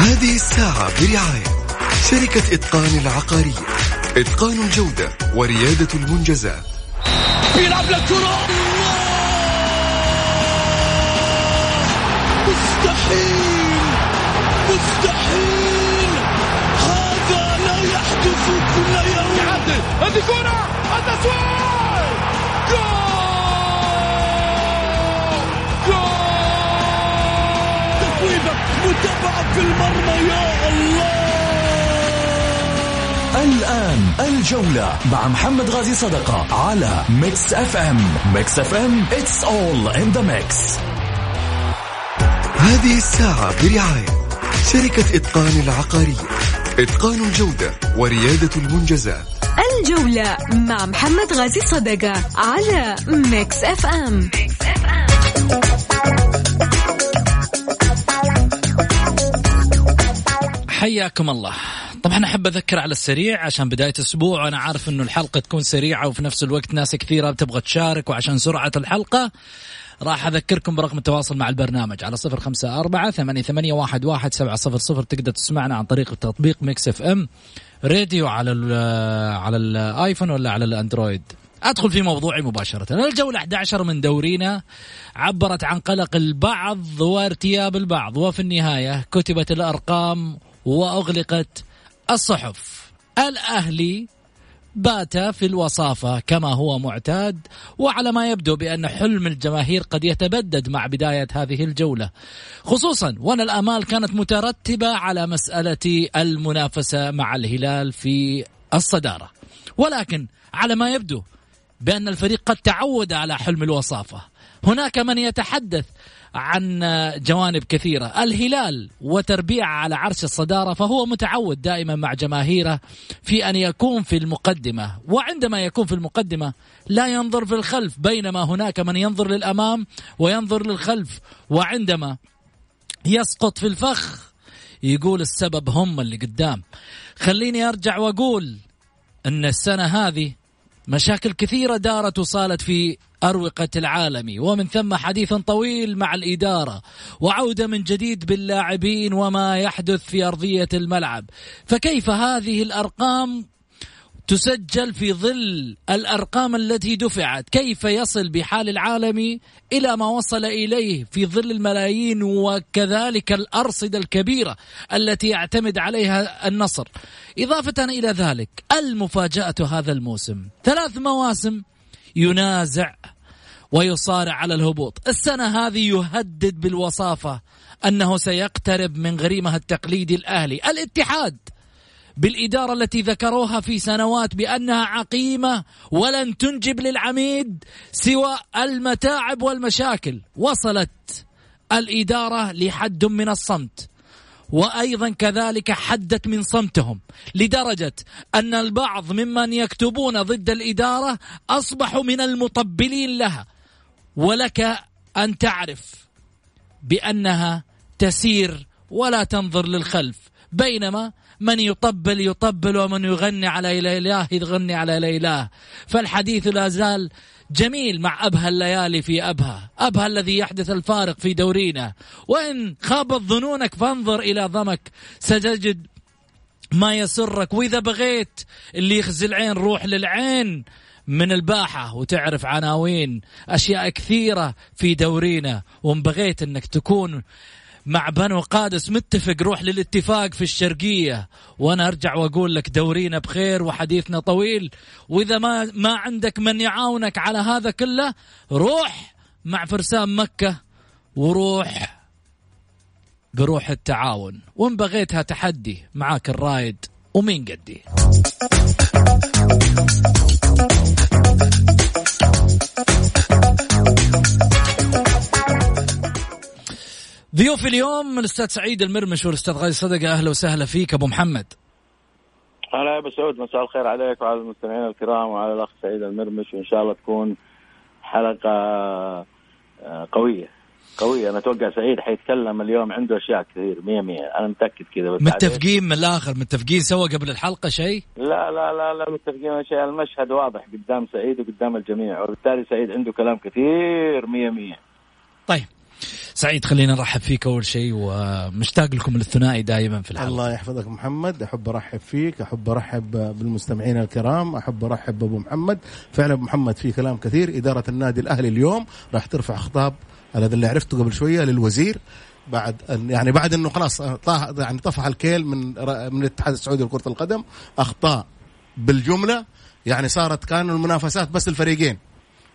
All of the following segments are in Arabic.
هذه الساعة برعاية شركة إتقان العقارية إتقان الجودة وريادة المنجزات. بيلعب للكرة مستحيل مستحيل هذا لا يحدث كل يوم هذه كرة التسويق جول! في المرمى يا الله! الآن الجولة مع محمد غازي صدقة على ميكس اف ام ميكس اف ام it's all in the mix. هذه الساعة برعاية شركة إتقان العقارية. إتقان الجودة وريادة المنجزات. الجولة مع محمد غازي صدقة على ميكس اف ام حياكم الله. طبعا أحب أذكر على السريع عشان بداية أسبوع وأنا عارف إنه الحلقة تكون سريعة وفي نفس الوقت ناس كثيرة بتبغى تشارك وعشان سرعة الحلقة راح أذكركم برقم التواصل مع البرنامج على صفر خمسة أربعة ثمانية, ثمانية واحد, واحد سبعة صفر صفر. تقدر تسمعنا عن طريق تطبيق ميكس إف إم راديو على ال على الآيفون ولا على الأندرويد. أدخل في موضوعي مباشرة. الجوله 11 من دورينا عبرت عن قلق البعض وارتياب البعض وفي النهاية كتبت الأرقام وأغلقت الصحف. الأهلي بات في الوصافة كما هو معتاد وعلى ما يبدو بأن حلم الجماهير قد يتبدد مع بداية هذه الجولة. خصوصا وأن الآمال كانت مترتبة على مسألة المنافسة مع الهلال في الصدارة. ولكن على ما يبدو بأن الفريق قد تعود على حلم الوصافة. هناك من يتحدث عن جوانب كثيرة. الهلال وتربيع على عرش الصدارة فهو متعود دائما مع جماهيره في أن يكون في المقدمة. وعندما يكون في المقدمة لا ينظر في الخلف بينما هناك من ينظر للأمام وينظر للخلف. وعندما يسقط في الفخ يقول السبب هم اللي قدام. خليني أرجع وأقول أن السنة هذه مشاكل كثيرة دارت وصالت في أروقة العالم. ومن ثم حديث طويل مع الإدارة وعودة من جديد باللاعبين وما يحدث في أرضية الملعب. فكيف هذه الأرقام تسجل في ظل الأرقام التي دفعت، كيف يصل بحال العالمي إلى ما وصل إليه في ظل الملايين وكذلك الأرصدة الكبيرة التي يعتمد عليها النصر. إضافة إلى ذلك المفاجأة هذا الموسم، ثلاث مواسم ينازع ويصارع على الهبوط، السنة هذه يهدد بالوصافة أنه سيقترب من غريمة التقليدي الأهلي، الاتحاد بالإدارة التي ذكروها في سنوات بأنها عقيمة ولن تنجب للعميد سوى المتاعب والمشاكل. وصلت الإدارة لحد من الصمت وأيضا كذلك حدت من صمتهم لدرجة أن البعض ممن يكتبون ضد الإدارة أصبحوا من المطبلين لها. ولك أن تعرف بأنها تسير ولا تنظر للخلف بينما من يطبل يطبل ومن يغني على إله يغني على إله فالحديث لا زال جميل مع أبها الليالي في أبها أبها الذي يحدث الفارق في دورينا. وإن خابت ظنونك فانظر إلى ضمك ستجد ما يسرك. وإذا بغيت اللي يخزي العين روح للعين من الباحة وتعرف عناوين أشياء كثيرة في دورينا. وإن بغيت أنك تكون مع بنو قادس متفق روح للاتفاق في الشرقية. وأنا أرجع وأقول لك دورينا بخير وحديثنا طويل. وإذا ما, ما عندك من يعاونك على هذا كله روح مع فرسان مكة وروح بروح التعاون. وإن بغيتها تحدي معاك الرايد ومين قدي. ضيوف اليوم الأستاذ سعيد المرمش والأستاذ غازي صدقة. أهلا وسهلا فيك أبو محمد. هلا يا أبو سعود مساء الخير عليك وعلى المستمعين الكرام وعلى الأخ سعيد المرمش وان شاء الله تكون حلقة آه، قوية. قوية. أنا أتوقع سعيد حيتكلم اليوم عنده أشياء كثير مية مية. أنا متأكد كذا متفقين من الآخر؟ متفقين سوا قبل الحلقة شيء؟ لا لا لا لا متفقين شيء. المشهد واضح قدام سعيد وقدام الجميع وبالتالي سعيد عنده كلام كثير مية مية. طيب. سعيد خلينا نرحب فيك أول شيء ومشتاق لكم الثنائي دائما في الحلقة. الله يحفظك محمد أحب أرحب فيك أحب أرحب بالمستمعين الكرام أحب أرحب بأبو محمد. فعلا أبو محمد في كلام كثير. إدارة النادي الأهلي اليوم راح ترفع خطاب هذا اللي عرفته قبل شوية للوزير بعد يعني بعد إنه خلاص طاح يعني طفح الكيل من من الاتحاد السعودي لكرة القدم أخطاء بالجملة يعني صارت كانوا المنافسات بس الفريقين.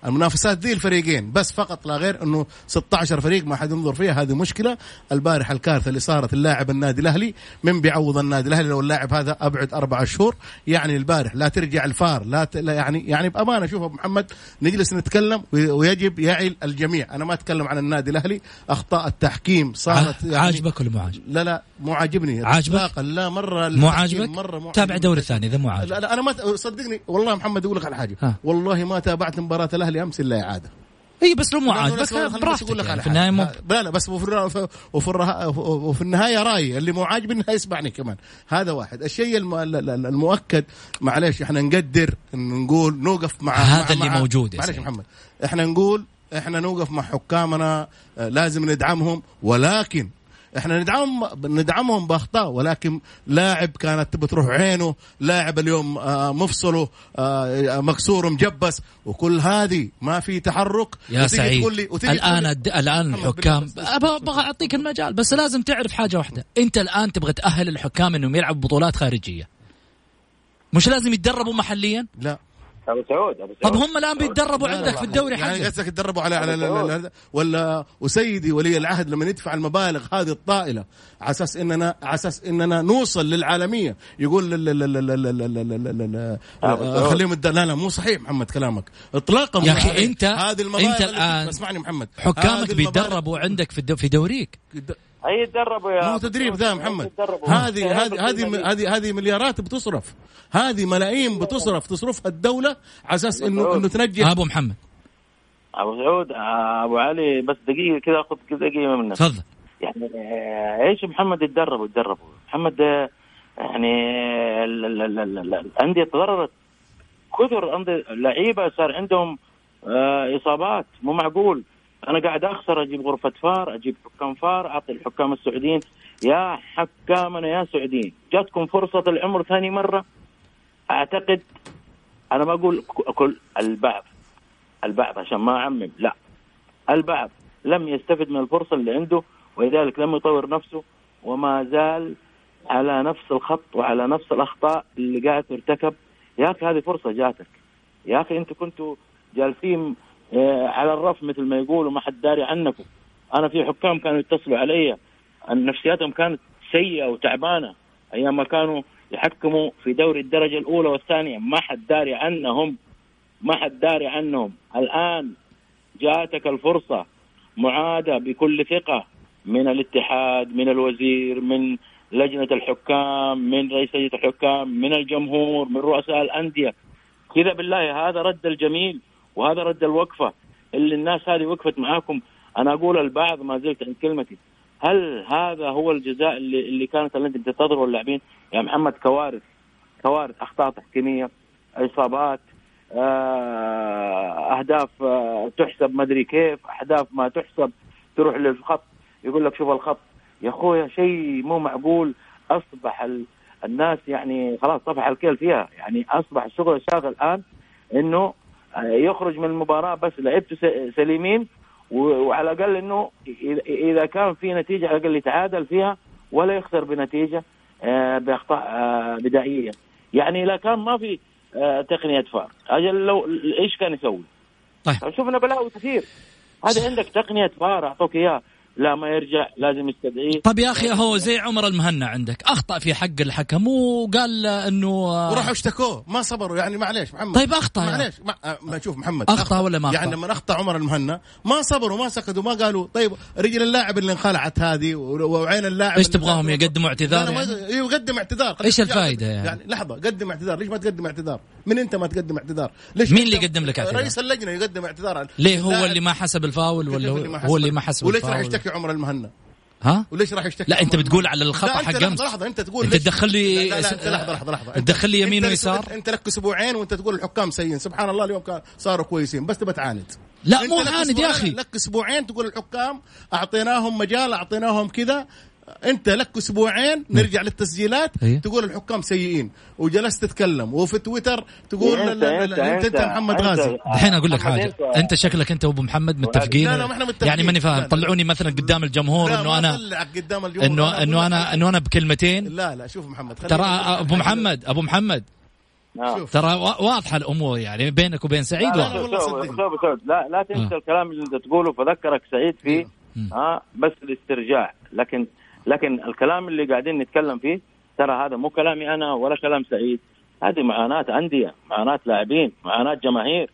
المنافسات ذي الفريقين بس فقط لا غير إنه 16 فريق ما حد ينظر فيها هذه مشكلة البارح الكارثة اللي صارت اللاعب النادي الأهلي من بيعوض النادي الأهلي لو اللاعب هذا أبعد أربع شهور يعني البارح لا ترجع الفار لا, ت... لا يعني يعني بأمانة شوف ابو محمد نجلس نتكلم ويجب يعي الجميع أنا ما أتكلم عن النادي الأهلي أخطاء التحكيم صارت يعني عاجبك ولا مو عاجبك؟ لا لا مو عاجبني عاجبك؟ لا مرة مو عاجبك؟ مرة مو تابع دوري ثاني إذا مو عاجبك لا, لا أنا ما صدقني والله محمد أقول لك على حاجة ها. والله ما تابعت مباراة الأهلي أمس إلا إعادة. إي بس لو مو عاجبك براحتك يعني في النهاية مو لا لا بس وفي وفي, وفي النهاية رأيي اللي مو عاجب انه يسمعني كمان. هذا واحد. الشيء المؤكد معلش إحنا نقدر نقول نوقف مع هذا مع اللي مع موجود معلش محمد. إحنا نقول إحنا نوقف مع حكامنا لازم ندعمهم ولكن إحنا ندعم ندعمهم باخطاء ولكن لاعب كانت تبى تروح عينه لاعب اليوم مفصله مكسور مجبس وكل هذه ما في تحرك. يا سعيد تقول لي الآن الد... الآن الحكام أبغى أعطيك المجال بس لازم تعرف حاجة واحدة. أنت الآن تبغى تأهل الحكام إنهم يلعبوا بطولات خارجية. مش لازم يتدربوا محليا؟ لا. ابو سعود ابو سعود طب هم الان بيتدربوا عندك في الدوري يعني قصدك يتدربوا على على ولا وسيدي ولي العهد لما ندفع المبالغ هذه الطائله على أساس اننا على أساس اننا نوصل للعالميه يقول لا لا لا لا لا لا لا خليهم لا لا مو صحيح محمد كلامك اطلاقا يا أخي انت هذه المبالغ انت الان اسمعني محمد حكامك بيتدربوا عندك في في دوريك اي يتدربوا يا مو تدريب ذا محمد. هذه هذه هذه هذه هذه مليارات بتصرف. هذه ملايين بتصرف. تصرفها الدولة على أساس انه إنه تنجح. أبو محمد. أبو سعود أبو علي بس دقيقة كذا اخذ دقيقة منك. تفضل. يعني إيش محمد؟ يتدربوا يتدربوا محمد يعني الأندية تضررت. كثر لعيبة صار عندهم إصابات. مو معقول. أنا قاعد أخسر أجيب غرفة فار أجيب حكام فار أعطي الحكام السعوديين. يا حكامنا يا سعوديين جاتكم فرصة العمر ثاني مرة؟ أعتقد أنا ما أقول كل البعض البعض عشان ما أعمم لا. البعض لم يستفد من الفرصة اللي عنده ولذلك لم يطور نفسه وما زال على نفس الخط وعلى نفس الأخطاء اللي قاعد ترتكب. يا أخي هذه فرصة جاتك. يا أخي أنتم كنتوا جالسين على الرف مثل ما يقولوا ما حد داري عنكم. أنا في حكام كانوا يتصلوا علي. نفسياتهم كانت سيئة وتعبانة أيام ما كانوا يحكموا في دوري الدرجة الأولى والثانية. ما حد داري عنهم. ما حد داري عنهم. الآن جاتك الفرصة معادة بكل ثقة من الاتحاد من الوزير من لجنة الحكام من رئيس لجنة الحكام من الجمهور من رؤساء الأندية. كذا بالله هذا رد الجميل. وهذا رد الوقفة اللي الناس هذه وقفت معاكم. أنا أقول البعض ما زلت عند كلمتي. هل هذا هو الجزاء اللي اللي كانت التي تنتظره اللاعبين؟ يا محمد كوارث. كوارث أخطاء تحكيمية إصابات أهداف تحسب ما أدري كيف أهداف ما تحسب تروح للخط يقول لك شوف الخط. يا أخويا شيء مو معقول. أصبح الناس يعني خلاص طفح الكيل فيها. يعني أصبح الشغل الشاغل الآن إنه يخرج من المباراة بس لعبته سليمين وعلى الأقل إنه اذا كان في نتيجة على الأقل يتعادل فيها ولا يخسر بنتيجة بأخطاء بدائية. يعني لا كان ما في تقنية فار أجل لو إيش كان يسوي؟ طيب. شفنا بلاوي كثير. هذا عندك تقنية فار أعطوك إياها. لا ما يرجع لازم يستدعيه. طب يا أخي هو زي عمر المهنا عندك أخطأ في حق الحكم وقال إنه وراحوا اشتكوه ما صبروا يعني معليش محمد. طيب أخطأ معليش ما, ما شوف محمد أخطأ, أخطأ. ولا ما أخطأ؟ يعني لما أخطأ عمر المهنا ما صبروا ما سكتوا ما قالوا طيب رجل اللاعب اللي انخلعت هذه وعين اللاعب إيش تبغاهم؟ يقدموا اعتذار يعني؟ يقدم اعتذار. إيش الفائده يعني؟ يعني لحظة قدم اعتذار. ليش ما تقدم اعتذار؟ من أنت ما تقدم اعتذار؟ ليش مين اللي يقدم لك اعتذار؟ رئيس اللجنة يقدم اعتذار. ليه هو اللي ما حسب الفاول ولا هو, هو اللي ما حسب وليش راح يشتكي؟ عمر المهنا. ها؟ وليش راح يشتكي لا أنت بتقول؟ على الخطأ حق أمس. لحظة أنت تقول أنت تدخل لي لا لا انت لحظة لحظة لحظة. تدخل لي يمين ويسار؟ أنت لك أسبوعين وأنت تقول الحكام سيئين. سبحان الله اليوم صاروا كويسين بس تبى تعاند. لا مو عاند يا أخي. لك أسبوعين تقول الحكام أعطيناهم مجال أعطيناهم كذا. انت لك أسبوعين نرجع للتسجيلات إيه. تقول الحكام سيئين وجلست تتكلم وفي تويتر تقول إيه، لا- لا- لا- انت أنت محمد غازي الحين أقول لك حاجة أنت- أنت شكلك أنت وابو محمد متفقين لا، لا، ما إحنا متفقين. يعني ماني فاهم. طلعوني مثلا قدام الجمهور إنه أنا قدام الجمهور انه إنه أنا. إنه أنا بكلمتين لا لا شوف محمد ترى أبو. محمد أبو محمد آه. ترى وا- واضحة الأمور يعني بينك وبين سعيد لا، لا، لا لا تنسى آه. الكلام اللي أنت تقوله فذكرك سعيد فيه. ها بس الاسترجاع لكن لكن الكلام اللي قاعدين نتكلم فيه ترى هذا مو كلامي أنا ولا كلام سعيد. هذه معاناة أندية معاناة لاعبين معاناة جماهير.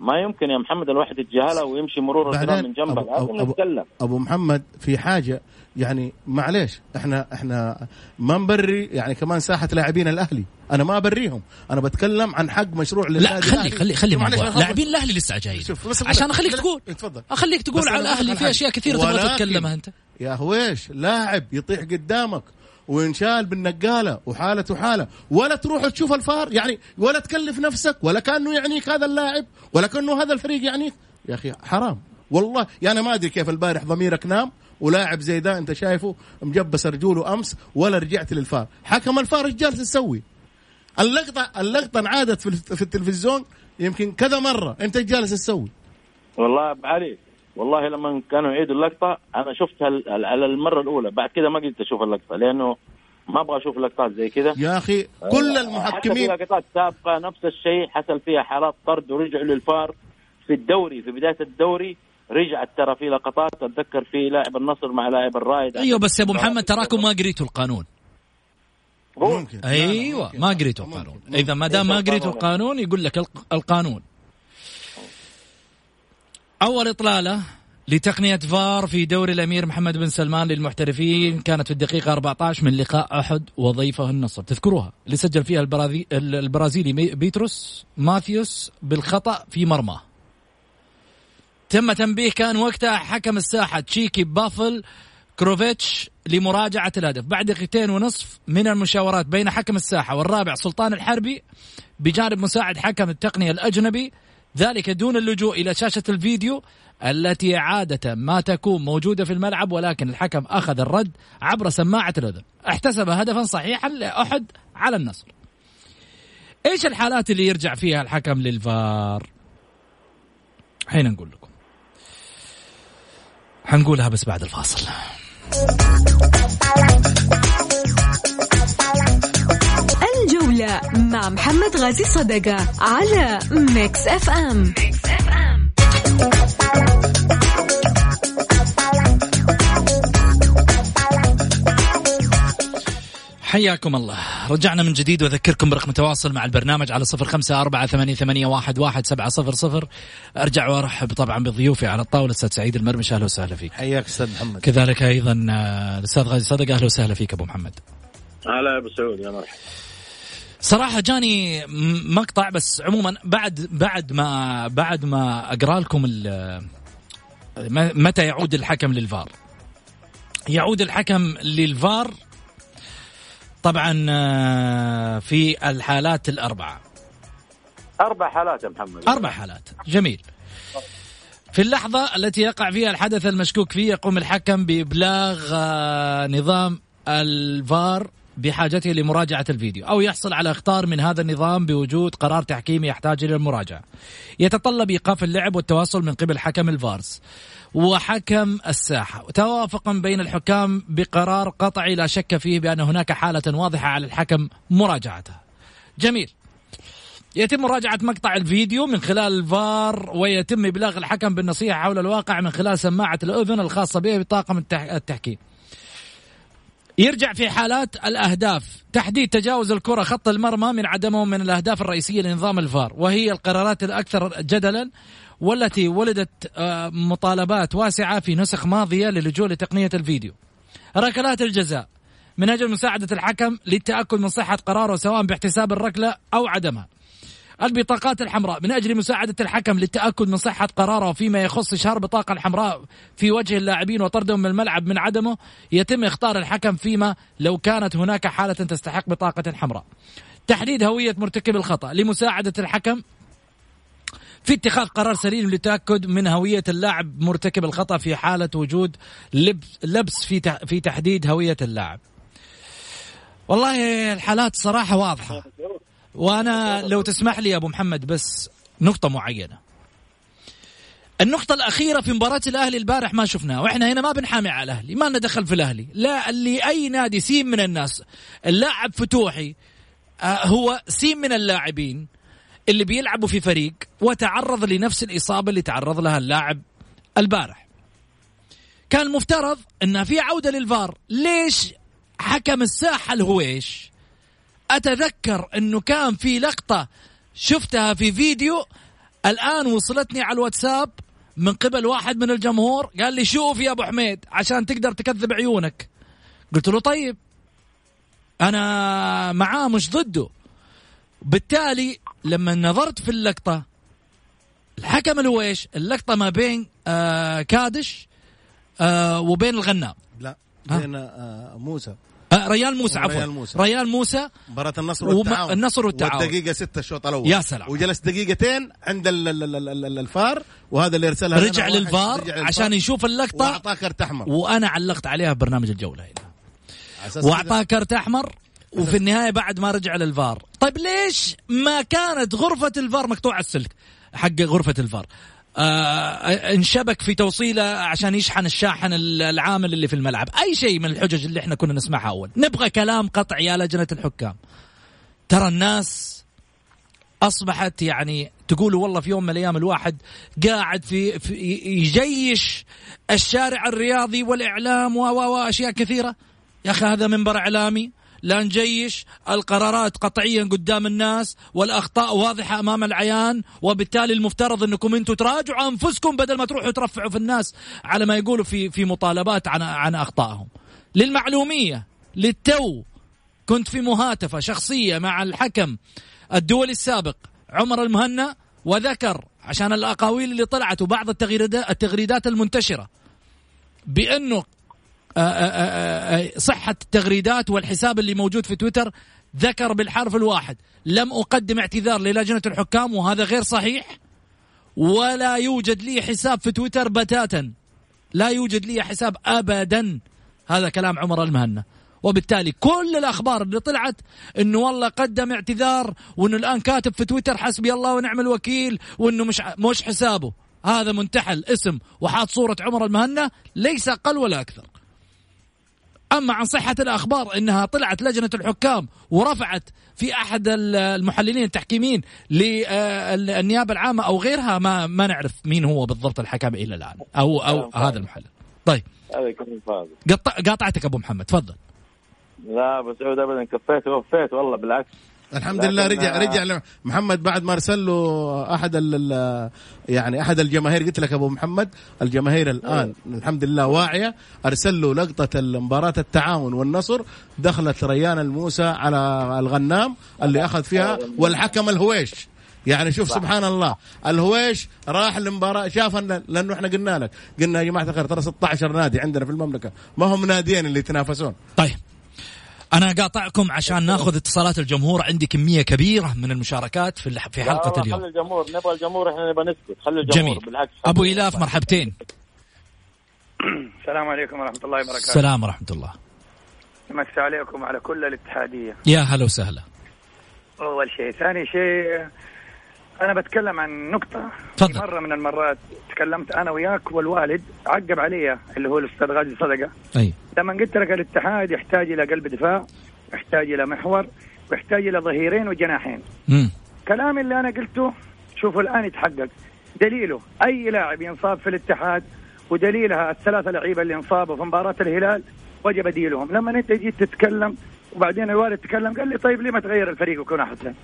ما يمكن يا محمد الواحد يتجاهلها ويمشي مرور الكرام بعدين من جنبه. أبو, أبو, لازم أبو, نتكلم. أبو محمد في حاجة يعني معليش إحنا إحنا ما نبري يعني كمان ساحة لاعبين الأهلي. أنا ما أبريهم. أنا بتكلم عن حق مشروع للنادي لا خلي الأهلي. خلي خلي معليش، موضوع. أنا لاعبين الأهلي لسه جايين. شوف بس أقول عشان أخليك تقول اتفضل. أخليك تقول على الأهلي في حاجة. أشياء كثيرة تبغى تتكلمها أنت. يا هويش لاعب يطيح قدامك. وينشال بالنقالة وحالته حاله ولا تروح تشوف الفار يعني ولا تكلف نفسك ولا كأنه يعنيك هذا اللاعب ولا كأنه هذا الفريق يعنيك. يا أخي حرام. والله يعني ما أدري كيف البارح ضميرك نام ولاعب زي ده أنت شايفه مجبس رجوله أمس ولا رجعت للفار. حكم الفار إيش جالس تسوي اللقطة اللقطة انعادت في التلفزيون يمكن كذا مرة. أنت جالس تسوي؟ والله علي والله لما كانوا يعيدوا اللقطة أنا شفتها على المرة الأولى. بعد كده ما قدرت أشوف اللقطة لأنه ما أبغى أشوف لقطات زي كده. يا أخي كل حتى المحكمين في لقطات سابقة نفس الشيء حصل فيها حالات طرد ورجعوا للفار. في الدوري في بداية الدوري رجعت ترى في لقطات. أتذكر في لاعب النصر مع لاعب الرائد. أيوه بس يا أبو محمد تراكم ما قريتوا القانون. ممكن. أيوه ممكن. ما قريتوا. القانون. إذا ما دام ما. قريتوا القانون يقول لك الق- القانون. أول إطلالة لتقنية فار في دوري الأمير محمد بن سلمان للمحترفين كانت في الدقيقة 14 من لقاء أحد وضيفه النصر. تذكروها اللي سجل فيها البرازي- البرازيلي بيتروس ماثيوس بالخطأ في مرماه تم تنبيه كان وقتها حكم الساحة تشيكي بافل كروفيتش لمراجعة الهدف. بعد دقيقتين ونصف من المشاورات بين حكم الساحة والرابع سلطان الحربي بجانب مساعد حكم التقنية الأجنبي ذلك دون اللجوء إلى شاشة الفيديو التي عادة ما تكون موجودة في الملعب ولكن الحكم أخذ الرد عبر سماعة الأذن. احتسب هدفا صحيحا لأحد على النصر. إيش الحالات اللي يرجع فيها الحكم للفار؟ حنقول لكم. حنقولها بس بعد الفاصل. الجولة مع محمد غازي صدقة على ميكس اف ام حياكم الله. رجعنا من جديد وأذكركم برقم التواصل مع البرنامج على صفر خمسة أربعة ثمانية, ثمانية واحد, واحد سبعة صفر صفر. أرجع وأرحب طبعا بضيوفي على الطاولة أستاذ سعيد المرمش أهلا وسهلا فيك. حياك أستاذ محمد. كذلك أيضا آه، الأستاذ غازي صدقة أهلا وسهلا فيك أبو محمد. هلا أبو سعود يا مرحبا. صراحة جاني مقطع بس عموما بعد بعد ما بعد ما أقرأ لكم متى يعود الحكم للفار. يعود الحكم للفار طبعا آه، في الحالات الأربعة. أربع حالات يا محمد. أربع حالات. جميل. في اللحظة التي يقع فيها الحدث المشكوك فيه يقوم الحكم بإبلاغ آه، نظام الفار بحاجته لمراجعة الفيديو أو يحصل على اختار من هذا النظام بوجود قرار تحكيمي يحتاج إلى المراجعة. يتطلب إيقاف اللعب والتواصل من قبل حكم الفارس وحكم الساحة. توافقا بين الحكام بقرار قطعي لا شك فيه بأن هناك حالة واضحة على الحكم مراجعتها. جميل. يتم مراجعة مقطع الفيديو من خلال الفار ويتم إبلاغ الحكم بالنصيحة حول الواقع من خلال سماعة الأذن الخاصة به بطاقم التح- التحكيم. يرجع في حالات الأهداف. تحديد تجاوز الكرة خط المرمى من عدمه من الأهداف الرئيسية لنظام الفار. وهي القرارات الأكثر جدلا والتي ولدت آه، مطالبات واسعة في نسخ ماضية للجوء لتقنية الفيديو. ركلات الجزاء. من أجل مساعدة الحكم للتأكد من صحة قراره سواء باحتساب الركلة أو عدمها. البطاقات الحمراء من أجل مساعدة الحكم للتأكد من صحة قراره فيما يخص إشهار بطاقة الحمراء في وجه اللاعبين وطردهم من الملعب من عدمه يتم إختار الحكم فيما لو كانت هناك حالة تستحق بطاقة حمراء تحديد هوية مرتكب الخطأ لمساعدة الحكم في اتخاذ قرار سليم للتأكد من هوية اللاعب مرتكب الخطأ في حالة وجود لبس لبس في في تحديد هوية اللاعب. والله الحالات صراحة واضحة. وأنا لو تسمح لي يا أبو محمد بس نقطة معينة. النقطة الأخيرة في مباراة الأهلي البارح ما شفناها وإحنا هنا ما بنحامي على الأهلي ما لنا دخل في الأهلي. لا اللي أي نادي سين من الناس. اللاعب فتوحي آه هو سين من اللاعبين اللي بيلعبوا في فريق وتعرض لنفس الإصابة اللي تعرض لها اللاعب البارح. كان المفترض أنها في عودة للفار. ليش حكم الساحة الهويش؟ أتذكر أنه كان في لقطة شفتها في فيديو الآن وصلتني على الواتساب من قبل واحد من الجمهور قال لي شوف يا أبو حميد عشان تقدر تكذب عيونك. قلت له طيب أنا معاه مش ضده. بالتالي لما نظرت في اللقطة الحكم الهويش اللقطة ما بين آه كادش آه وبين الغنام لا بين آه موسى. آه ريال موسى عفوا. ريال موسى. ريال موسى مباراة النصر والتعاون. النصر والتعاون. والدقيقة ستة الشوط الأول. يا سلام. وجلس دقيقتين عند ال ال ال ال ال الفار وهذا اللي أرسلها رجع للفار رجع عشان يشوف اللقطة. وأعطاه كرت أحمر. وأنا علقت عليها في برنامج الجولة هنا. وأعطاه كرت أحمر وفي النهاية بعد ما رجع للفار. طيب ليش ما كانت غرفة الفار مقطوع السلك؟ حق غرفة الفار. انشبك في توصيله عشان يشحن الشاحن العامل اللي في الملعب. أي شيء من الحجج اللي إحنا كنا نسمعها أول. نبغى كلام قطع يا لجنة الحكام. ترى الناس أصبحت يعني تقول والله في يوم من الأيام الواحد قاعد في, في يجيش الشارع الرياضي والإعلام وأشياء كثيرة. يا أخي هذا منبر إعلامي. لا نجيش القرارات قطعيا قدام الناس والأخطاء واضحة أمام العيان وبالتالي المفترض أنكم أنتم تراجعوا أنفسكم بدل ما تروحوا ترفعوا في الناس على ما يقولوا في في مطالبات عن عن أخطائهم. للمعلومية للتو. كنت في مهاتفة شخصية مع الحكم الدولي السابق عمر المهنا وذكر عشان الأقاويل اللي طلعت وبعض التغريدات, التغريدات المنتشرة صحة التغريدات والحساب اللي موجود في تويتر ذكر بالحرف الواحد. لم أقدم اعتذار للجنة الحكام وهذا غير صحيح. ولا يوجد لي حساب في تويتر بتاتا. لا يوجد لي حساب ابدا. هذا كلام عمر المهنا وبالتالي كل الأخبار اللي طلعت إنه والله قدم اعتذار وإنه الآن كاتب في تويتر حسبي الله ونعم الوكيل وإنه مش مش حسابه. هذا منتحل اسم وحاط صورة عمر المهنا ليس أقل ولا أكثر. أما عن صحة الأخبار إنها طلعت لجنة الحكام ورفعت في أحد ال- المحللين التحكيميين للنيابة العامة أو غيرها ما ما نعرف مين هو بالضبط الحكم إلى الآن أو أو كلام هذا المحلل. طيب. هذا كلام فاضي قط... قاطعتك أبو محمد تفضل. لا ابو سعود ابدا كفيت ووفيت والله بالعكس. الحمد لله رجع رجع ل- محمد بعد ما أرسل له أحد ال ال- يعني أحد الجماهير قلت لك أبو محمد الجماهير الآن الحمد لله واعية أرسل له لقطة مباراة التعاون والنصر دخلت ريان الموسى على الغنام اللي أخذ فيها والحكم الهويش. يعني شوف سبحان الله الهويش راح المباراه شاف لأنه إحنا قلنا لك قلنا يا جماعة الخير ترى 16 نادي عندنا في المملكة ما هم ناديين اللي يتنافسون. طيب. أنا قاطعكم عشان ناخذ اتصالات الجمهور. عندي كمية كبيرة من المشاركات في في حلقة اليوم. خلي الجمهور. نبغى الجمهور إحنا نبغى نسكت. خلي الجمهور جميل. بالعكس أبو إلاف مرحبتين. السلام عليكم ورحمة الله وبركاته. السلام ورحمة الله. مسي عليكم على كل الاتحادية. يا هلا وسهلا. أول شيء ثاني شيء أنا بتكلم عن نقطة. تفضل. مرة من المرات تكلمت أنا وياك والوالد عقب علي اللي هو الأستاذ غازي صدقة. أي. لما قلت لك الاتحاد يحتاج إلى قلب دفاع يحتاج إلى محور ويحتاج إلى ظهيرين وجناحين. امم كلامي اللي أنا قلته شوفوا الآن يتحقق. دليله أي لاعب ينصاب في الاتحاد ودليلها الثلاثة لعيبة اللي انصابوا في مباراة الهلال وجب بديلهم لما أنت جيت تتكلم وبعدين الوالد تكلم قال لي طيب ليه ما تغير الفريق ويكون أحسن؟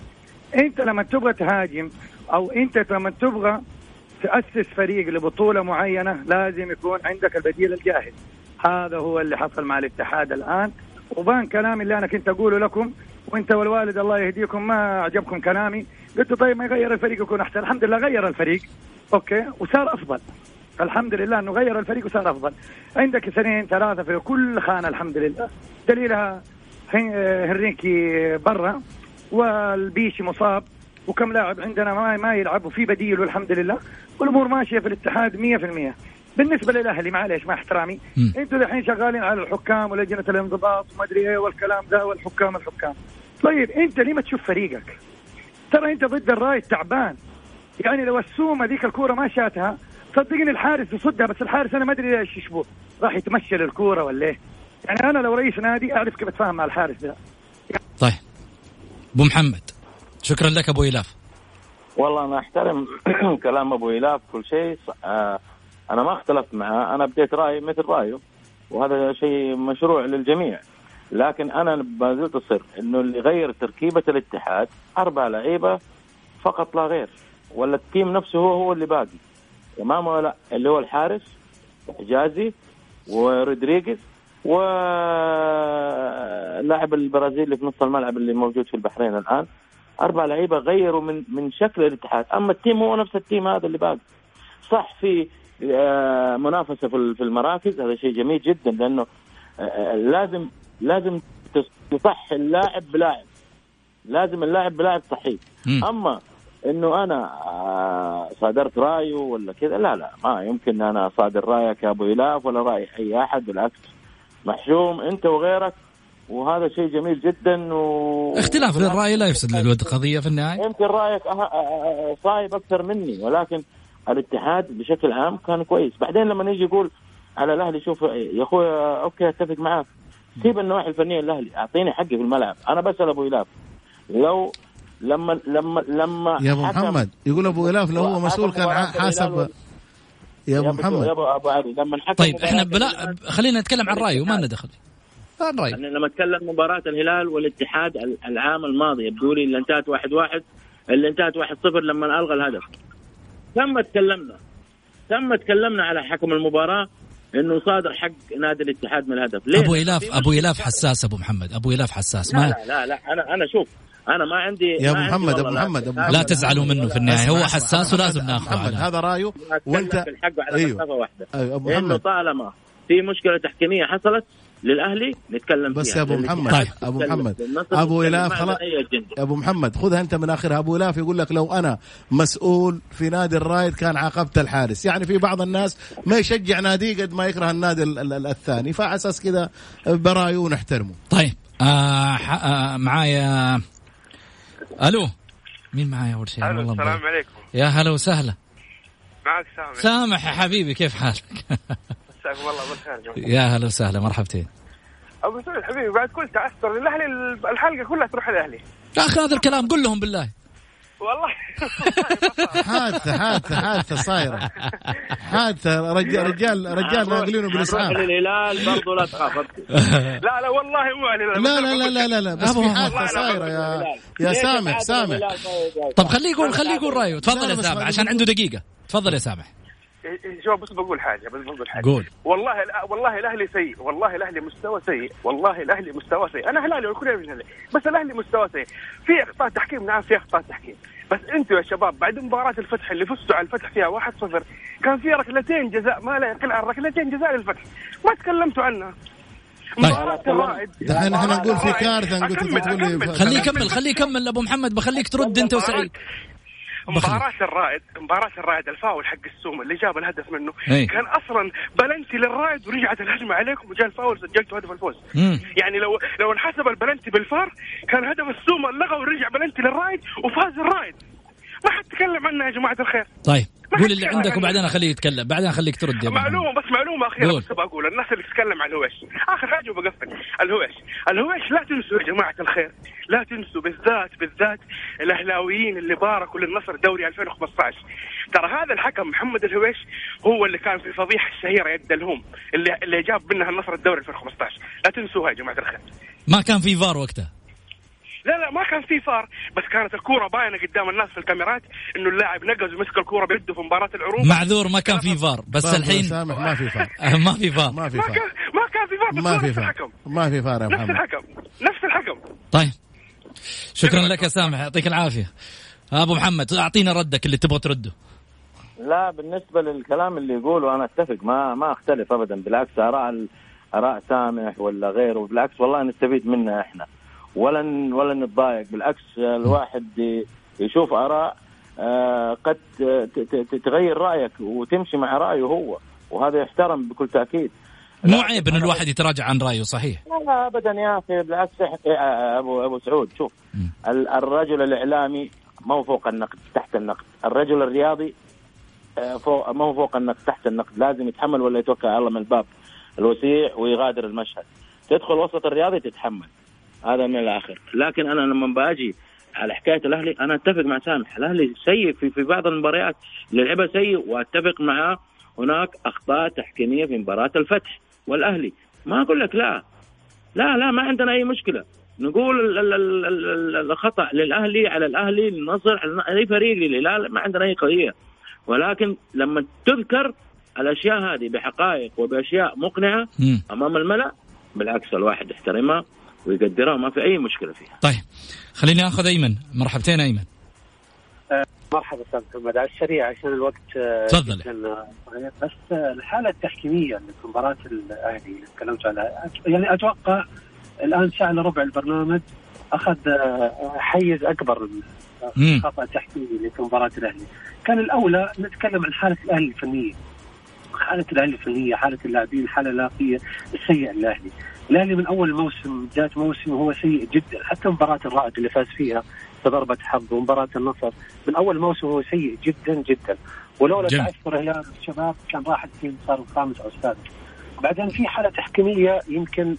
أنت لما تبغى تهاجم أو أنت لما تبغى تأسس فريق لبطولة معينة لازم يكون عندك البديل الجاهز. هذا هو اللي حصل مع الاتحاد الآن. وبان كلامي اللي أنا كنت أقوله لكم وأنت والوالد الله يهديكم ما عجبكم كلامي. قلت طيب ما يغير الفريق يكون أحسن. الحمد لله غير الفريق. أوكي؟ وصار أفضل. الحمد لله إنه غير الفريق وصار أفضل. عندك اثنين ثلاثة في كل خانة الحمد لله. دليلها هن- هنريكي برا. والبيشي مصاب وكم لاعب عندنا ما ما يلعب وفي بديل والحمد لله. والأمور ماشية في الاتحاد 100% بالنسبة للأهلي معليش مع احترامي. أنتوا الحين شغالين على الحكام ولجنة الانضباط وما أدري إيه والكلام ده والحكام الحكام. طيب أنت ليه ما تشوف فريقك؟ ترى أنت ضد الرايد تعبان يعني لو السومة ذيك الكورة ما شاتها صدقني الحارس يصدها بس الحارس أنا ما أدري إيش يشبه. راح يتمشى للكورة ولا إيه؟ يعني أنا لو رئيس نادي أعرف كيف أتفاهم مع الحارس ده. طيب. أبو محمد. شكرا لك أبو إلاف. والله أنا أحترم كلام أبو إلاف كل شيء. آه أنا ما اختلفت معاه أنا بديت رايي مثل رأيه وهذا شيء مشروع للجميع. لكن أنا ما زلت أصر إنه اللي غير تركيبة الاتحاد أربع لعيبة فقط لا غير ولا التيم نفسه هو هو اللي باقي. تمام ولا لا اللي هو الحارس حجازي ورودريغيز واللاعب البرازيلي اللي في نص الملعب اللي موجود في البحرين الآن. أربع لعيبة غيروا من من شكل الاتحاد. أما ال team هو نفس ال team هذا اللي باقي. صح في آه، منافسة في ال- في المراكز. هذا شيء جميل جدا لأنه آه، لازم لازم تص- تصحي اللاعب بلاعب. لازم اللاعب بلاعب صحيح. أما إنه أنا آه، صادرت رأيه ولا كذا لا لا ما يمكن أنا أصادر رأيك يا أبو إلاف ولا رأي أي أحد بالعكس. محشوم انت وغيرك وهذا شيء جميل جدا و اختلاف الراي لا يفسد للود قضية في النهاية. يمكن رأيك أه- أه- أه- صايب أكثر مني ولكن الاتحاد بشكل عام كان كويس. بعدين لما يجي يقول على الأهلي شوف يا أخوي okay أتفق معاك. سيب النواحي الفنية للأهلي أعطيني حقي في الملعب. أنا بسال أبو إلاف. لو لما لما لما يا أبو محمد يقول أبو إلاف لو هو مسؤول كان حاسب يا أبو يا محمد. أبو أبو علي لما حكم طيب إحنا بلا خلينا نتكلم عن رأيه وما لنا دخل. عن راي أنا لما اتكلم مباراة الهلال والاتحاد ال- العام الماضي يبدو لي اللي انتهت واحد واحد اللي انتهت واحد صفر لما ألغى الهدف. ثم تكلمنا ثم تكلمنا على حكم المباراة إنه صادر حق نادي الاتحاد من الهدف. ليه؟ أبو الاف أبو. إلاف حساس أبو محمد. أبو إلاف حساس. لا ما لا لا, لا أنا أنا شوف أنا ما عندي يا ما أبو عندي محمد، والله أبو لا- محمد، لا- محمد. تزعلوا منه في النهاية. هو حساس محمد- ولازم ناخذه. محمد هذا رأيه؟ وانت في الحق على أيوه. واحدة. أيوه، أبو انه محمد. طالما في مشكلة تحكيمية حصلت للأهلي نتكلم بس فيها. يا أبو محمد طيب. أبو. محمد أبو. إلاف خلاص. أبو محمد خذها أنت من اخرها أبو إلاف يقول لك لو أنا مسؤول في نادي الرايد كان عاقبت الحارس. يعني في بعض الناس ما يشجع نادي قد ما يكره النادي ال- ال- ال- الثاني. فعلى أساس كذا برأيه ونحترمه. طيب. آه آه معايا ألو؟ مين معايا أول شيء؟ والله السلام. عليكم. يا هلا وسهلا. معك سامح سامح يا حبيبي كيف حالك؟ مساكم الله بالخير. يا هلا وسهلا مرحبتين. أبو سعود حبيبي بعد كل تعثر الاهلي الحلقة كلها تروح الاهلي يا أخي هذا الكلام قل لهم بالله. والله. حادثة حادثة حادثة صايرة. حادثة. رجال رجال رجال ناقلينه بالإسعاف. للهلال برضه لا تخاف. لا لا والله مو علي لا لا لا لا لا, لا بس في. حادثة صايرة يا يا سامح سامح. الهلال؟ طب خليه يقول خليه يقول رأيه. لا، تفضل لا، يا سامح عشان عنده دقيقة. تفضل يا سامح. شوف بس بقول حاجة بس بقول حاجة. قول. والله والله الأهلي سيء. والله الأهلي مستوى سيء. والله الأهلي مستوى سيء. أنا هلالي وكل من هلالي بس الأهلي مستوى سيء. في اخطاء تحكيم؟ نعم في اخطاء تحكيم. بس أنتم يا شباب بعد مباراة الفتح اللي فزتوا على الفتح فيها 1-0 كان في ركلتين جزاء ما لا يقل عن ركلتين جزاء للفتح. ما تكلمتوا عنها. مباراة الرائد دحين إحنا نقول في كارثة نقول تقول لي. خليه يكمل خليه يكمل أبو محمد بخليك ترد أنت وسعيد. مباراة الرائد مباراة الرائد الفاول حق السومة اللي جاب الهدف منه إيه. كان أصلا بلنتي للرائد ورجعت الهجمة عليكم وجاء الفاول سجلتوا هدف الفوز مم. يعني لو لو انحسب البلنتي بالفار كان هدف السومة لغى ورجع بلنتي للرائد وفاز الرائد ما حد تكلم عنها يا جماعة الخير. طيب قول اللي عندك وبعدين اخليه يتكلم بعدين اخليك ترد. معلومة بس معلومة أخيرة قول. بس بقول الناس اللي تتكلم عن الهويش آخر حاجة وبقفل الهويش الهويش لا تنسوا يا جماعة الخير لا تنسوا بالذات بالذات الأهلاويين اللي باركوا للنصر دوري 2015 ترى هذا الحكم محمد الهويش هو اللي كان في الفضيحة الشهيرة يد الهوم اللي اللي جاب منها النصر الدوري 2015 لا تنسوها يا جماعة الخير. ما كان في فار وقتها. لا لا ما كان في فار. بس كانت الكورة باينة قدام الناس في الكاميرات إنه اللاعب نقز ومسك الكورة بيده في مباراة العروبة معذور ما كان في فار. بس الحين سامح ما في فار. ما في فار. ما في ما فار. كان ما كان في فار ما في نفس فار. الحكم. ما في فار يا نفس محمد. الحكم. نفس الحكم. طيب. شكرا لك يا سامح. يعطيك العافية. أبو محمد أعطينا ردك اللي تبغى ترده. لا بالنسبة للكلام اللي يقوله أنا أتفق. ما ما أختلف ابدا. بالعكس آراء ال- آراء سامح ولا غيره. بالعكس والله نستفيد منها إحنا. ولا ولا نتضايق. بالعكس الواحد يشوف آراء آه، قد تغير رأيك وتمشي مع رأيه هو وهذا يحترم بكل تأكيد. مو عيب إن الواحد يتراجع عن رأيه صحيح؟ لا ابدا يا أخي. بالعكس ابو أبو سعود شوف ال- الرجل الإعلامي ما هو فوق النقد تحت النقد. الرجل الرياضي آه، فوق ما هو فوق النقد تحت النقد. لازم يتحمل ولا يتوكل على الله من الباب الوسيع ويغادر المشهد. تدخل وسط الرياضي تتحمل. هذا من الآخر. لكن أنا لما باجي على حكاية الأهلي أنا أتفق مع سامح الأهلي سيء في في بعض المباريات. لعبها سيء وأتفق معاه. هناك أخطاء تحكيمية في مباراة الفتح. والأهلي ما أقول لك لا. لا لا ما عندنا أي مشكلة. نقول ال- ال- ال- ال- ال- الخطأ للأهلي على الأهلي للنصر على أي فريق للهلال ما عندنا أي قضية. ولكن لما تذكر الأشياء هذه بحقائق وبأشياء مقنعة. أمام الملأ بالعكس الواحد يحترمها. ويقدرها وما في أي مشكلة فيها طيب خليني آخذ أيمن مرحبتين أيمن مرحبا أستاذ محمد على السريع عشان الوقت آه، تفضل. آه،. بس آه، الحالة التحكيمية اللي في مباراة الأهلي اللي تكلمت عنها يعني أتوقع الآن ساعة الا ربع البرنامج أخذ آه، حيز أكبر من مم. الخطأ التحكيمي اللي في مباراة الأهلي كان الأولى نتكلم عن حالة الأهلي الفنية حالة الأهلي الفنية حالة اللاعبين الحاله الاخلاقيه السيئة للأهلي الاهلي من أول موسم بدايه موسم هو سيء جدا. حتى مباراة الرائد اللي فاز فيها بضربة حظ ومباراة النصر من أول موسم هو سيء جدا جدا. ولولا. تعثر هلال الشباب كان راح التيم صار الخامس أو السادس. بعدين في حالة تحكيمية يمكن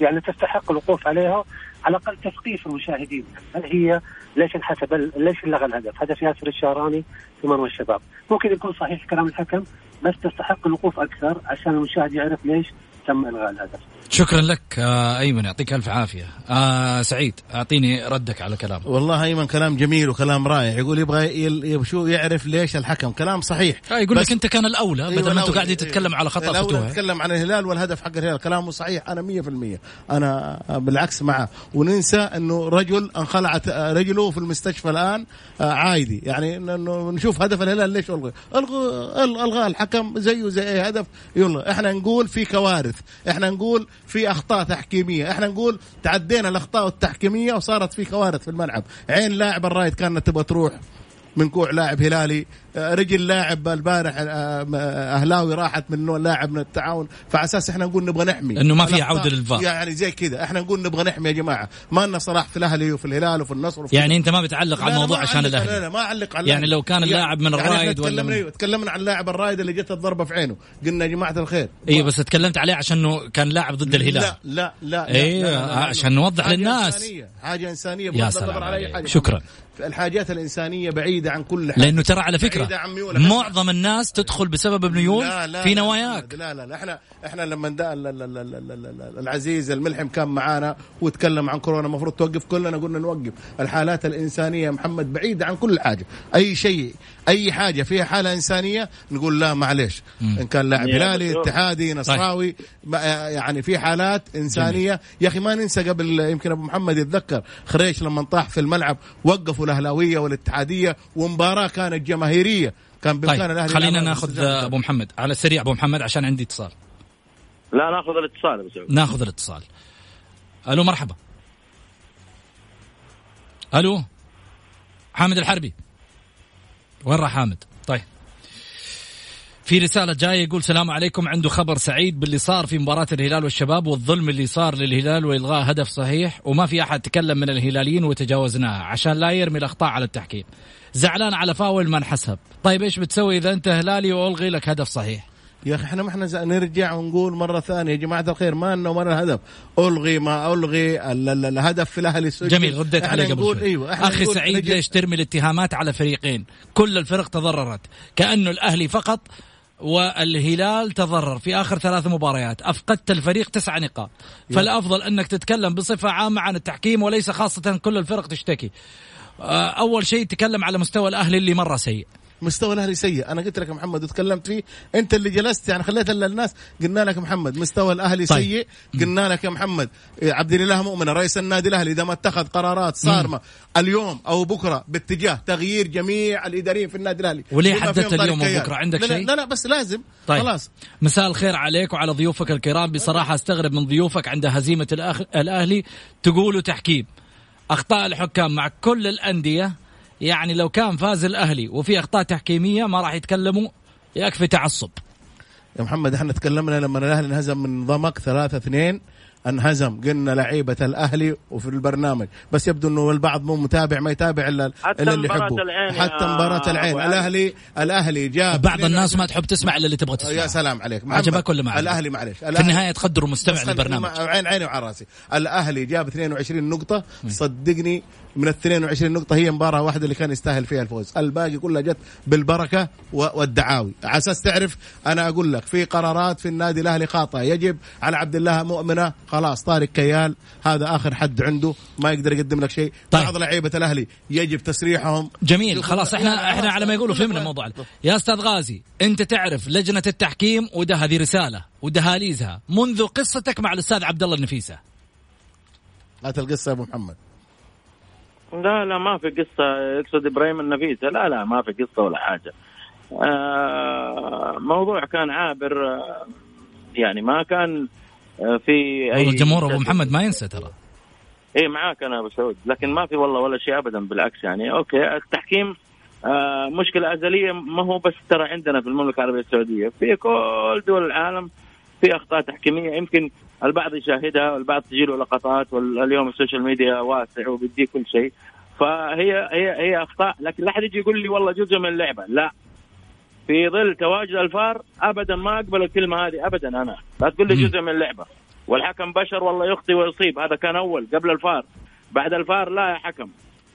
يعني تستحق الوقوف عليها على الأقل تثقيف المشاهدين. هل هي ليش انحسب ليش لغى الهدف؟ هدف ياسر الشهراني في مرمى الشباب. ممكن يكون صحيح كلام الحكم بس تستحق الوقوف أكثر عشان المشاهد يعرف ليش تم إلغاء الهدف. شكرا لك آه أيمن يعطيك ألف عافية. آه سعيد أعطيني ردك على كلامه والله أيمن كلام جميل وكلام رائع. يقول يبغى شو يعرف ليش الحكم. كلام صحيح. آه يقول لك أنت كان الأولى أيوة بدل ما أنتم. قاعدين تتكلم على خطأ الأولى فتوها نتكلم عن الهلال والهدف حق الهلال. كلامه صحيح أنا 100% أنا بالعكس معه. وننسى إنه رجل انخلعت رجله في المستشفى الآن آه، عايدي يعني إنه نشوف هدف الهلال ليش ألغى. الغى الغاء الحكم زيه زي أي هدف يلا. إحنا نقول في كوارث. إحنا نقول في أخطاء تحكيمية إحنا نقول تعدينا الأخطاء التحكيمية وصارت في كوارث في الملعب. عين لاعب الرايد كانت تبغى تروح من كوع لاعب هلالي رجل لاعب البارح آه، أهلاوي راحت من لاعب من التعاون فعلى أساس إحنا نقول نبغى نحمي إنه ما في عودة للفار. يعني زي كذا إحنا نقول نبغى نحمي يا جماعة ما لنا صلاح في الأهلي وفي الهلال وفي النصر وفي يعني أنت ما بتعلق على الموضوع عشان أعلق- لا الأهلي لا ما أعلق على يعني لو كان اللاعب من يعني الرايد ولا تكلمنا من- أيوة، تكلمنا عن اللاعب الرايد اللي جت الضربة في عينه قلنا يا جماعة الخير اي بس تكلمت عليه عشان إنه كان لاعب ضد الهلال لا لا لا أيوه. عشان نوضح للناس إنسانية. حاجة إنسانية يا سلام على عليك. حاجة. شكرا. الحاجات الإنسانية بعيدة عن كل حاجة لأنه ترى على فكرة معظم الناس تدخل بسبب ميول لا لا في لا. نواياك. لا لا لا. إحنا إحنا لما دا ال- ال- ال- ال- ال- ال- العزيز الملحم كان معانا وتكلم عن كورونا المفروض توقف كلنا قلنا نوقف. الحالات الإنسانية يا محمد بعيدة عن كل حاجة. أي شيء أي حاجة فيها حالة إنسانية نقول لا معلش إن كان لاعب هلالي. اتحادي نصراوي يعني في حالات إنسانية. يا أخي ما ننسى قبل يمكن أبو محمد يتذكر خريش لما طاح في الملعب وقفوا الأهلاوية والاتحادية ومباراة كانت جماهيرية. كان بإمكان طيب الأهلي خلينا ناخذ أبو محمد. على السريع أبو محمد عشان عندي اتصال. لا ناخذ الاتصال أبو سعود. ناخذ الاتصال. ألو مرحبا. ألو حامد الحربي. وين راح حامد؟ طيب في رسالة جاية يقول سلام عليكم. عنده خبر سعيد باللي صار في مباراة الهلال والشباب والظلم اللي صار للهلال وإلغاء هدف صحيح وما في أحد تكلم من الهلاليين وتجاوزناها عشان لا يرمي الأخطاء على التحكيم. زعلان على فاول ما انحسب طيب إيش بتسوي إذا أنت هلالي وألغي لك هدف صحيح؟ يا أخي إحنا ما إحنا نرجع ونقول مرة ثانية يا جماعة الخير ما وما لنا هدف. ألغي ما ألغي ال- ال- الهدف في الأهلي السجل جميل رديت عليه قبل نقول شوي. إيوه أخي سعيد ليش ترمي الاتهامات على فريقين؟ كل الفرق تضررت. كأنه الأهلي فقط والهلال تضرر في آخر ثلاث مباريات. أفقدت الفريق تسع نقاط. فالأفضل أنك تتكلم بصفة عامة عن التحكيم وليس خاصة كل الفرق تشتكي. آه، أول شيء تكلم على مستوى الأهلي اللي مرة سيء. مستوى الأهلي سيء أنا قلت لك محمد وتكلمت فيه أنت اللي جلست يعني خليت الناس قلنا لك محمد مستوى الأهلي طيب. سيء قلنا لك يا محمد إيه، عبد الإله مؤمن رئيس النادي الأهلي إذا ما اتخذ قرارات صارمة اليوم أو بكرة باتجاه تغيير جميع الإداريين في النادي الأهلي وليه حددت اليوم. وبكرة؟ عندك شيء؟ لا لا بس لازم طيب. خلاص مساء الخير عليك وعلى ضيوفك الكرام بصراحة أستغرب من ضيوفك عند هزيمة الأخ... الأهلي تقولوا تحكيم أخطاء الحكام مع كل الأندية يعني لو كان فاز الأهلي وفي أخطاء تحكيمية ما راح يتكلموا يكفي تعصب. يا محمد إحنا تكلمنا لما الأهلي انهزم من ضمك 3 2 انهزم. قلنا لعيبة الأهلي وفي البرنامج. بس يبدو إنه البعض مو متابع ما يتابع إلا حتى الا اللي يحبه حتى مباراة العين. الاهلي الأهلي جاب بعض الناس ما تحب تسمع إلا اللي تبغى تسمع. يا سلام عليك. عجبك ولا ما عجبك؟ الأهلي معلش في النهاية تقدر مستمع بس خلي- للبرنامج. عين عيني وعلى راسي. الأهلي جاب 22 نقطة. صدقني من ال 22 نقطة هي مباراة واحدة اللي كان يستاهل فيها الفوز. الباقي كلها جت بالبركة والدعاوي. على أساس تعرف أنا أقول لك في قرارات في النادي الأهلي خاطئة. يجب على عبد الله مؤمنة خلاص طارق كيال هذا آخر حد عنده ما يقدر يقدم لك شيء. طيب. بعض لعيبة الأهلي يجب تسريحهم. جميل خلاص لا، إحنا لا، إحنا خلاص. على ما يقولوا فهمنا الموضوع يا أستاذ غازي أنت تعرف لجنة التحكيم وده هذه رسالة ودهاليزها منذ قصتك مع الأستاذ عبد الله النفيسة. هات القصة يا أبو محمد. لا لا ما في قصة يقصد إبراهيم النفيسة. لا لا ما في قصة ولا حاجة. آه موضوع كان عابر آه يعني ما كان في أي والله الجمهور أبو محمد ما ينسى ترى. إيه معاك أنا أبو سعود. لكن ما في والله ولا شيء ابدا بالعكس يعني. أوكي التحكيم آه مشكلة أزلية. ما هو بس ترى عندنا في المملكة العربية السعودية في كل دول العالم في أخطاء تحكيمية. يمكن البعض يشاهدها والبعض تجي له لقطات واليوم ال social media واسع وبيدي كل شيء. فهي هي هي أخطاء. لكن لا أحد يجي يقول لي والله جزء من اللعبة. لا. في ظل تواجد الفار ابدا ما أقبل الكلمة هذه ابدا أنا. لا تقول لي. جزء من اللعبة. والحكم بشر والله يخطي ويصيب. هذا كان أول قبل الفار. بعد الفار لا يا حكم.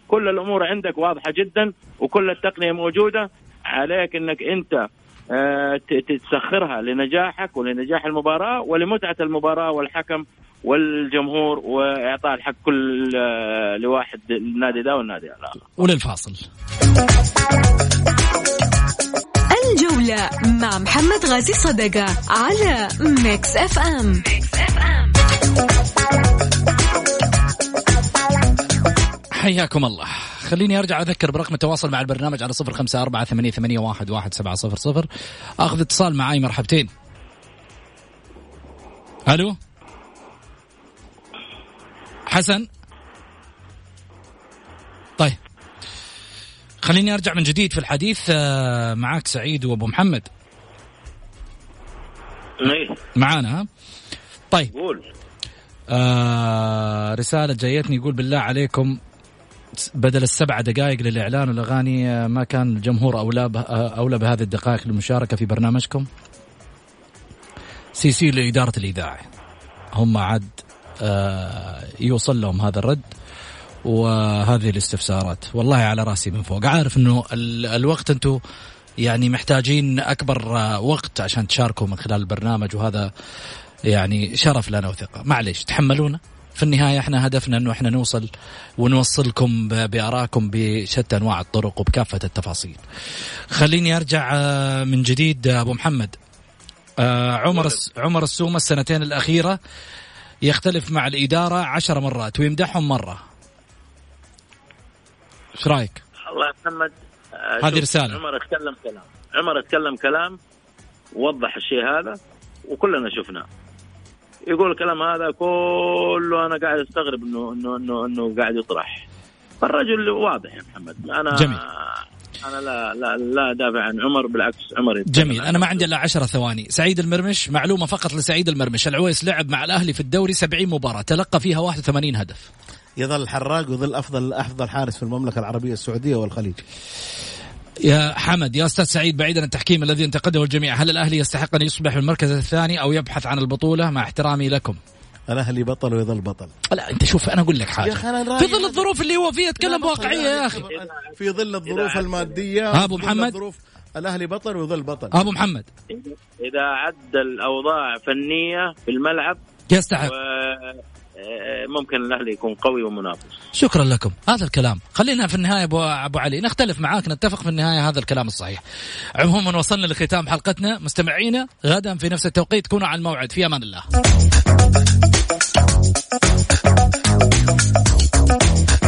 كل الأمور عندك واضحة جدا وكل التقنية موجودة. عليك إنك أنت آه، تسخرها لنجاحك ولنجاح المباراة ولمتعة المباراة والحكم والجمهور وإعطاء الحق كل آه، لواحد النادي ده والنادي الآخر وللفاصل. الجولة مع محمد غازي صدقة على Mix FM حياكم الله. خليني أرجع أذكر برقم التواصل مع البرنامج على صفر خمسة أربعة ثمانية, ثمانية واحد, واحد سبعة صفر صفر. أخذ اتصال معاي مرحبتين. ألو؟ حسن؟ خليني أرجع من جديد في الحديث آه، معاك سعيد وأبو محمد. معانا ها؟ طيب. قول. آه رسالة جايتني يقول بالله عليكم بدل السبع دقائق للإعلان والأغاني آه، ما كان الجمهور أولى آه، أولى بهذه الدقائق للمشاركة في برنامجكم؟ CC لإدارة الإذاعة. هم عاد آه، يوصل لهم هذا الرد. وهذه الاستفسارات والله على راسي من فوق عارف إنه ال- الوقت أنتم يعني محتاجين أكبر وقت عشان تشاركوا من خلال البرنامج وهذا يعني شرف لنا وثقة معليش تحملونا في النهاية إحنا هدفنا إنه إحنا نوصل ونوصلكم بارائكم بشتى أنواع الطرق وبكافة التفاصيل. خليني أرجع آه، من جديد آه، أبو محمد. آه، عمر عمر السومة السنتين الأخيرة يختلف مع الإدارة عشر مرات ويمدحهم مرة. إيش رأيك؟ الله يا محمد آه، هذه شوف، رسالة. عمر اتكلم كلام. عمر اتكلم كلام وضح الشيء هذا وكلنا شفناه. يقول الكلام هذا كله أنا قاعد أستغرب انه انه انه إنه قاعد يطرح. فالرجل واضح يا محمد. أنا جميل. أنا لا لا لا دافع عن عمر بالعكس عمر جميل. أنا ما. عندي إلا 10 ثواني. سعيد المرمش معلومة فقط لسعيد المرمش. العويس لعب مع الأهلي في الدوري 70 مباراة تلقى فيها 81 هدف. يظل حراق ويظل افضل أفضل حارس في المملكة العربية السعودية والخليج. يا حمد يا أستاذ سعيد بعيدا عن التحكيم الذي ينتقده الجميع هل الأهلي يستحق أن يصبح في المركز الثاني أو يبحث عن البطولة؟ مع احترامي لكم. الأهلي بطل ويظل بطل. لا أنت شوف أنا أقول لك حاجة. في ظل الظروف اللي هو فيها اتكلم بواقعيه يا أخي. في ظل الظروف المادية ظل محمد؟ الظروف الأهلي بطل ويظل بطل. أبو محمد. اذا عدل اوضاع فنية في الملعب يستحق. و... آه، ممكن الأهلي يكون قوي ومنافس. شكرا لكم. هذا الكلام. خلينا في النهاية ابو أبو علي. نختلف معاك نتفق في النهاية هذا الكلام الصحيح. عموما وصلنا لختام حلقتنا. مستمعينا غدا في نفس التوقيت. كونوا على الموعد. في أمان الله.